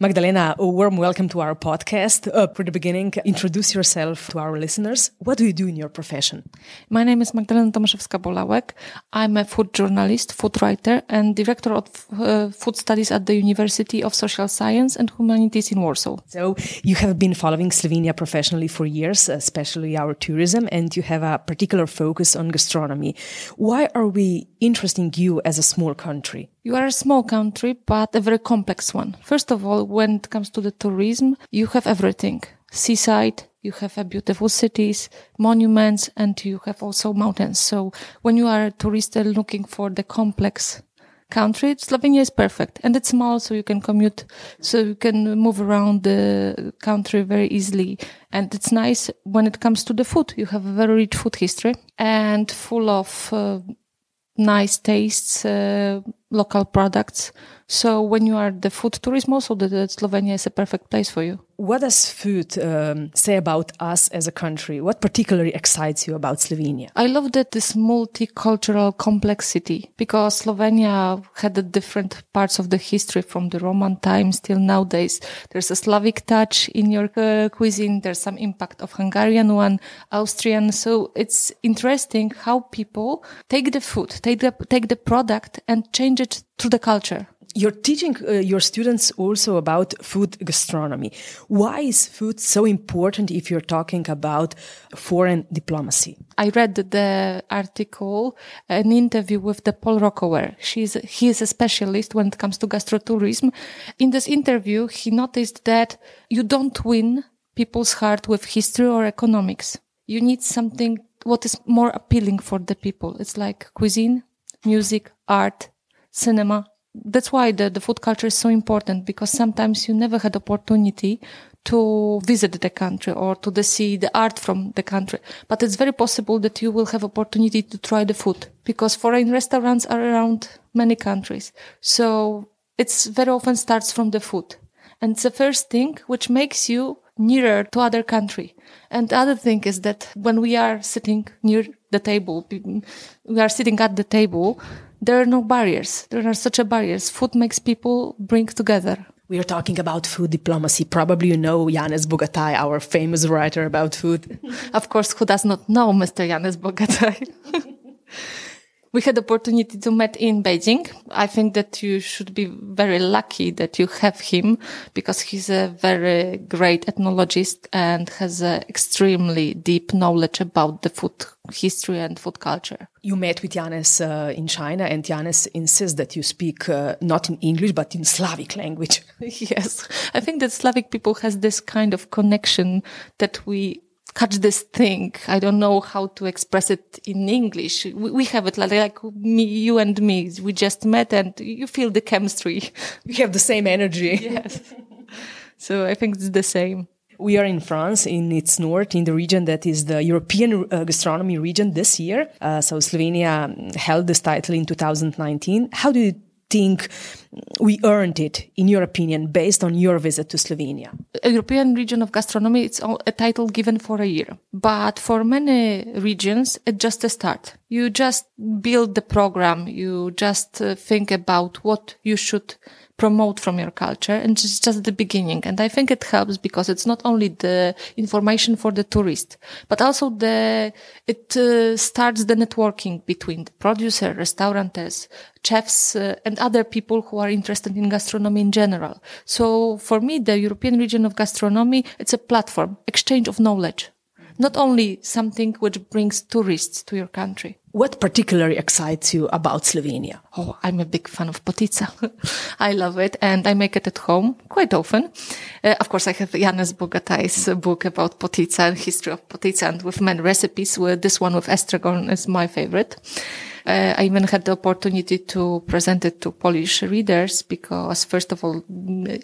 Magdalena, a warm welcome to our podcast. Uh, for the beginning, introduce yourself to our listeners. What do you do in your profession? My name is Magdalena Tomaszewska-Bolałek. I'm a food journalist, food writer, and director of uh, food studies at the University of Social Science and Humanities in Warsaw. So, you have been following Slovenia professionally for years, especially our tourism, and you have a particular focus on gastronomy. Why are we interesting you as a small country? You are a small country, but a very complex one. First of all, when it comes to the tourism, you have everything. Seaside, you have a beautiful cities, monuments, and you have also mountains. So when you are a tourist looking for the complex country, Slovenia is perfect. And it's small, so you can commute, so you can move around the country very easily. And it's nice when it comes to the food. You have a very rich food history and full of uh, nice tastes, uh, local products. So when you are the food tourism, also the, the Slovenia is a perfect place for you. What does food um, say about us as a country? What particularly excites you about Slovenia? I love that this multicultural complexity because Slovenia had a different parts of the history from the Roman times till nowadays. There's a Slavic touch in your uh, cuisine. There's some impact of Hungarian one, Austrian. So it's interesting how people take the food, take the, take the product and change it through the culture you're teaching uh, your students also about food gastronomy. Why is food so important if you're talking about foreign diplomacy? I read the article, an interview with the Paul Rockower. She's, he is a specialist when it comes to gastrotourism. In this interview, he noticed that you don't win people's heart with history or economics. You need something what is more appealing for the people. It's like cuisine, music, art, cinema, that's why the, the food culture is so important because sometimes you never had opportunity to visit the country or to the see the art from the country. But it's very possible that you will have opportunity to try the food because foreign restaurants are around many countries. So it's very often starts from the food. And it's the first thing which makes you nearer to other country. And the other thing is that when we are sitting near the table, we are sitting at the table, there are no barriers. There are such a barriers. Food makes people bring together. We are talking about food diplomacy. Probably you know Janez Bogataj, our famous writer about food. of course, who does not know Mr. Janez Bogataj? we had the opportunity to meet in Beijing. I think that you should be very lucky that you have him because he's a very great ethnologist and has an extremely deep knowledge about the food history and food culture. You met with Janez uh, in China and Janez insists that you speak uh, not in English but in Slavic language. yes. I think that Slavic people has this kind of connection that we catch this thing. I don't know how to express it in English. We, we have it like, like, me, you and me. We just met and you feel the chemistry. We have the same energy. Yes. so I think it's the same. We are in France, in its north, in the region that is the European uh, gastronomy region this year. Uh, so Slovenia held this title in 2019. How do you think we earned it, in your opinion, based on your visit to Slovenia? European region of gastronomy, it's a title given for a year. But for many regions, it's just a start. You just build the program. You just uh, think about what you should promote from your culture and it's just the beginning. And I think it helps because it's not only the information for the tourist, but also the, it uh, starts the networking between the producer, restaurateurs, chefs, uh, and other people who are interested in gastronomy in general. So for me, the European region of gastronomy, it's a platform, exchange of knowledge not only something which brings tourists to your country. What particularly excites you about Slovenia? Oh, I'm a big fan of potica. I love it and I make it at home quite often. Uh, of course, I have Janez Bogataj's book about potica and history of potica and with many recipes. With this one with estragon is my favorite. Uh, I even had the opportunity to present it to Polish readers because first of all,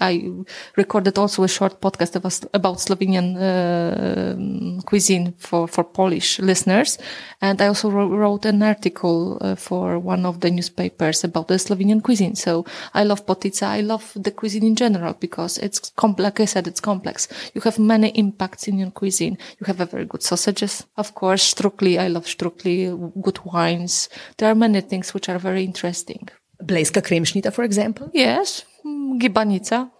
I recorded also a short podcast about Slovenian uh, cuisine for, for Polish listeners. And I also wrote an article uh, for one of the newspapers about the Slovenian cuisine. So I love potica. I love the cuisine in general because it's complex. Like I said, it's complex. You have many impacts in your cuisine. You have a very good sausages, of course. Strukli. I love strukli. Good wines. There are many things which are very interesting. Blejska kremšnita, for example? Yes. Gibanica.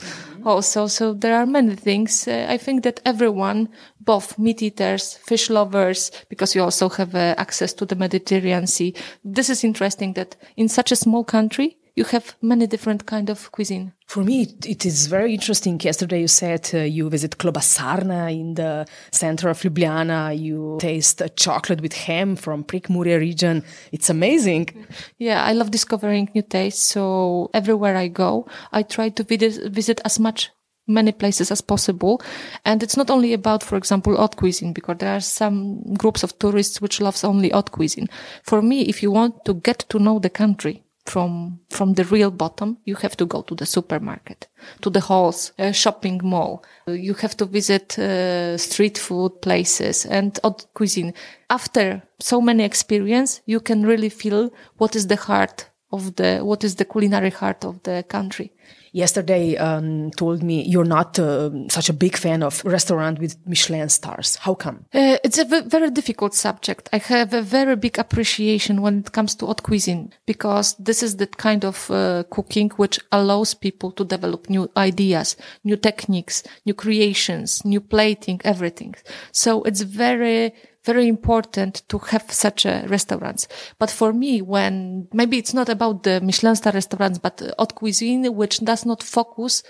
Mm-hmm. Also, so there are many things. Uh, I think that everyone, both meat eaters, fish lovers, because you also have uh, access to the Mediterranean Sea. This is interesting that in such a small country, you have many different kind of cuisine. For me, it is very interesting. Yesterday you said uh, you visit Klobasarna in the center of Ljubljana. You taste chocolate with ham from Prekmurje region. It's amazing. Yeah, I love discovering new tastes. So everywhere I go, I try to visit, visit as much many places as possible. And it's not only about, for example, haute cuisine, because there are some groups of tourists which loves only haute cuisine. For me, if you want to get to know the country, from from the real bottom you have to go to the supermarket to the halls uh, shopping mall. You have to visit uh, street food places and haute cuisine. After so many experience you can really feel what is the heart of the what is the culinary heart of the country yesterday um, told me you're not uh, such a big fan of restaurant with Michelin stars. How come? Uh, it's a very difficult subject. I have a very big appreciation when it comes to haute cuisine because this is the kind of uh, cooking which allows people to develop new ideas, new techniques, new creations, new plating, everything. So it's very very important to have such a restaurants. But for me, when maybe it's not about the Michelin star restaurants, but haute cuisine, which does not focus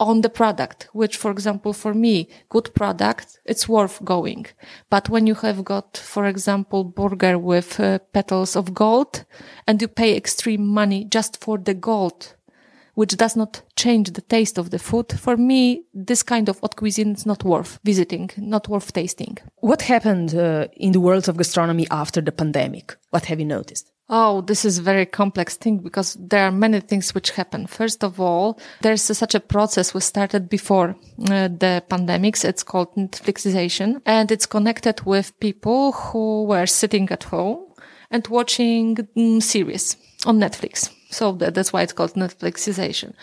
on the product, which, for example, for me, good product, it's worth going. But when you have got, for example, burger with uh, petals of gold and you pay extreme money just for the gold, which does not change the taste of the food, for me, this kind of haute cuisine is not worth visiting, not worth tasting. What happened uh, in the world of gastronomy after the pandemic? What have you noticed? Oh, this is a very complex thing because there are many things which happen. First of all, there's a, such a process we started before uh, the pandemics. It's called Netflixization and it's connected with people who were sitting at home and watching mm, series on Netflix. So that, that's why it's called Netflixization.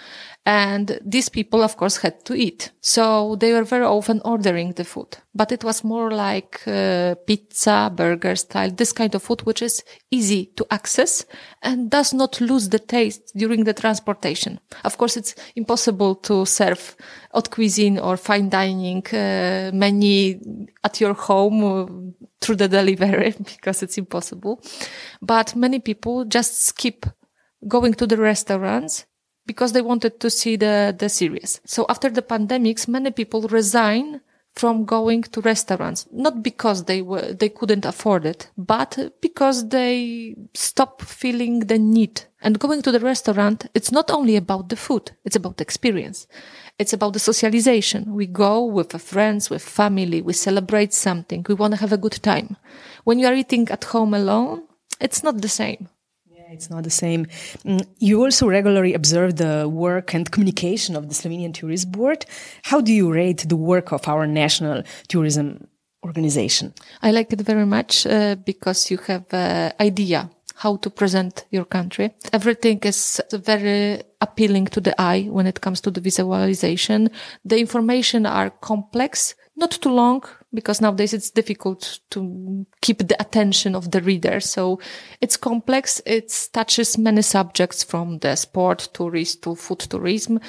And these people, of course, had to eat. So they were very often ordering the food, but it was more like uh, pizza, burger style, this kind of food, which is easy to access and does not lose the taste during the transportation. Of course, it's impossible to serve haute cuisine or fine dining uh, menu at your home uh, through the delivery because it's impossible. But many people just skip going to the restaurants because they wanted to see the, the series. So after the pandemics, many people resign from going to restaurants, not because they were, they couldn't afford it, but because they stop feeling the need. And going to the restaurant, it's not only about the food, it's about experience. It's about the socialization. We go with friends, with family, we celebrate something, we want to have a good time. When you are eating at home alone, it's not the same. It's not the same. Mm, you also regularly observe the work and communication of the Slovenian Tourism Board. How do you rate the work of our national tourism organization? I like it very much uh, because you have an idea how to present your country. Everything is very appealing to the eye when it comes to the visualization. The information are complex, not too long, because nowadays it's difficult to keep the attention of the reader. So it's complex. It touches many subjects from the sport, tourist to food tourism.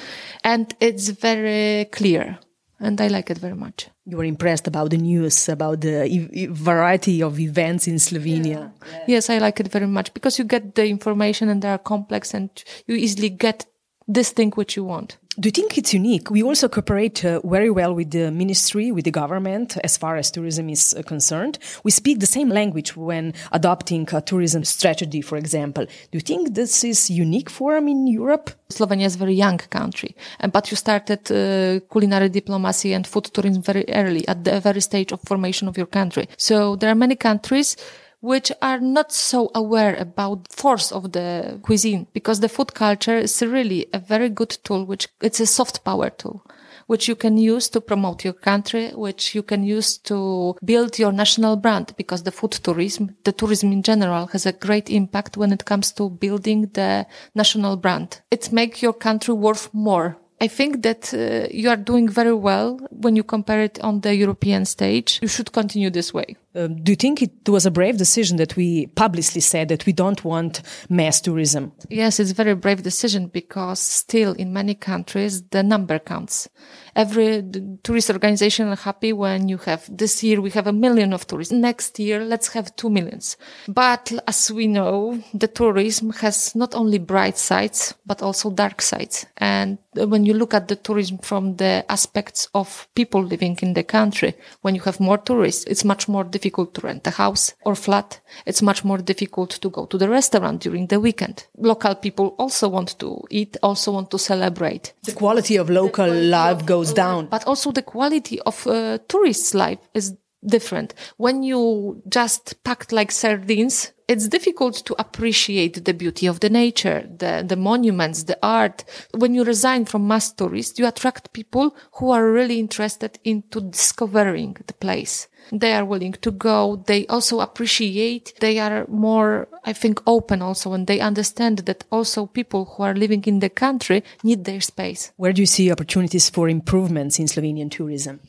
And it's very clear. And I like it very much. You were impressed about the news, about the e variety of events in Slovenia. Yeah. Yes, I like it very much because you get the information and they are complex and you easily get this thing which you want. Do you think it's unique? We also cooperate uh, very well with the ministry, with the government, as far as tourism is uh, concerned. We speak the same language when adopting a tourism strategy, for example. Do you think this is unique for them in Europe? Slovenia is a very young country, but you started uh, culinary diplomacy and food tourism very early, at the very stage of formation of your country. So there are many countries which are not so aware about force of the cuisine because the food culture is really a very good tool, which it's a soft power tool which you can use to promote your country, which you can use to build your national brand because the food tourism, the tourism in general has a great impact when it comes to building the national brand. It makes your country worth more I think that uh, you are doing very well when you compare it on the European stage. You should continue this way. Um, do you think it was a brave decision that we publicly said that we don't want mass tourism? Yes, it's a very brave decision because still in many countries the number counts. Every tourist organization are happy when you have this year we have a million of tourists. Next year let's have two millions. But as we know, the tourism has not only bright sides but also dark sides. And when you look at the tourism from the aspects of people living in the country, when you have more tourists, it's much more difficult to rent a house or flat. It's much more difficult to go to the restaurant during the weekend. Local people also want to eat, also want to celebrate. The quality of local quality life of, goes down. But also the quality of uh, tourists' life is different. When you just packed like sardines, it's difficult to appreciate the beauty of the nature, the, the monuments, the art. When you resign from mass tourists, you attract people who are really interested into discovering the place. They are willing to go. They also appreciate. They are more, I think, open also and they understand that also people who are living in the country need their space. Where do you see opportunities for improvements in Slovenian tourism?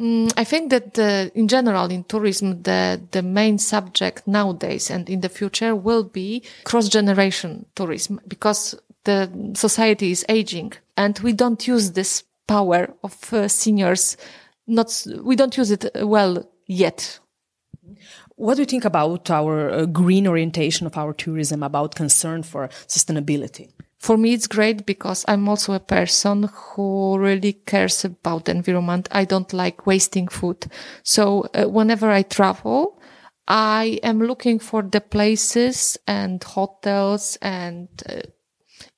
Mm, I think that the, in general in tourism, the, the main subject nowadays and in the future will be cross generation tourism because the society is aging and we don't use this power of uh, seniors. Not, we don't use it well yet. What do you think about our uh, green orientation of our tourism, about concern for sustainability? For me it's great because i'm also a person who really cares about the environment. I don't like wasting food. So uh, whenever i travel i am looking for the places and hotels and uh,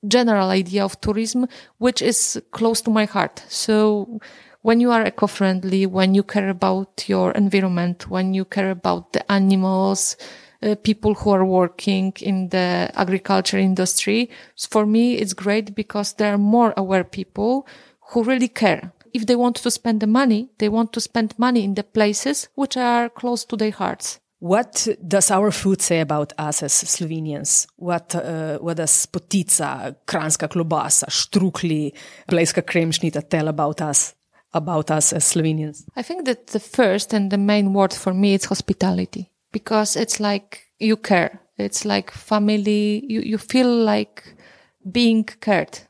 general idea of tourism which is close to my heart. So when you are eco-friendly when you care about your environment when you care about the animals uh, people who are working in the agriculture industry. For me, it's great because there are more aware people who really care. If they want to spend the money, they want to spend money in the places which are close to their hearts. What does our food say about us as Slovenians? What, uh, what does potica, kranjska klobasa, štrukli, blejska kremšnita tell about us? About us as Slovenians? I think that the first and the main word for me is hospitality because it's like you care. It's like family. You, you feel like being cared.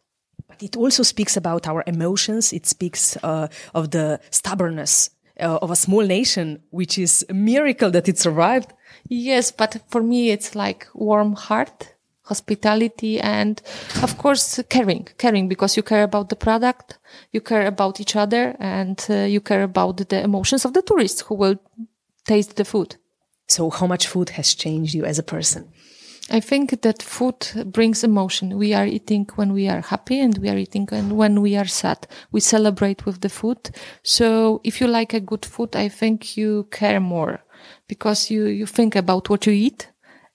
But it also speaks about our emotions. It speaks uh, of the stubbornness uh, of a small nation, which is a miracle that it survived. Yes, but for me, it's like warm heart, hospitality, and of course, caring, caring because you care about the product, you care about each other, and uh, you care about the emotions of the tourists who will taste the food. So, how much food has changed you as a person? I think that food brings emotion. We are eating when we are happy and we are eating and when we are sad. We celebrate with the food. So if you like a good food, I think you care more because you, you think about what you eat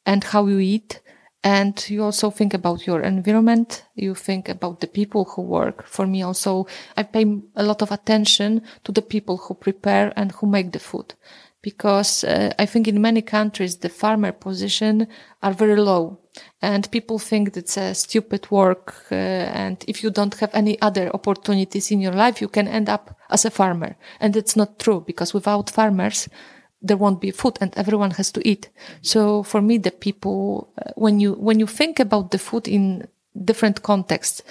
and how you eat. And you also think about your environment. You think about the people who work. For me also, I pay a lot of attention to the people who prepare and who make the food because uh, I think in many countries the farmer position are very low. And people think it's a stupid work uh, and if you don't have any other opportunities in your life you can end up as a farmer. And it's not true because without farmers there won't be food and everyone has to eat. So for me the people uh, when you when you think about the food in different contexts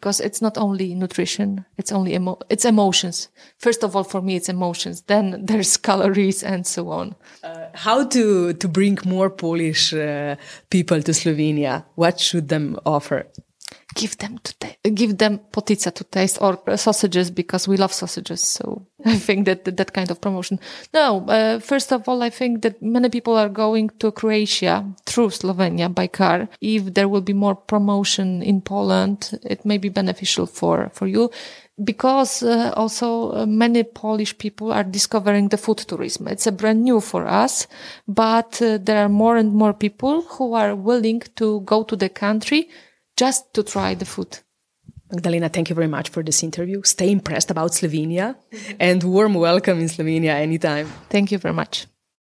because it's not only nutrition it's only emo- it's emotions. First of all for me it's emotions. Then there's calories and so on. Uh, how to to bring more polish uh, people to slovenia? What should them offer give them to give them potica to taste or sausages because we love sausages. So I think that that kind of promotion. No, uh, first of all, I think that many people are going to Croatia through Slovenia by car. If there will be more promotion in Poland, it may be beneficial for for you. because uh, also uh, many Polish people are discovering the food tourism. It's a brand new for us, but uh, there are more and more people who are willing to go to the country just to try the food. Magdalena, thank you very much for this interview. Stay impressed about Slovenia and warm welcome in Slovenia anytime. Thank you very much.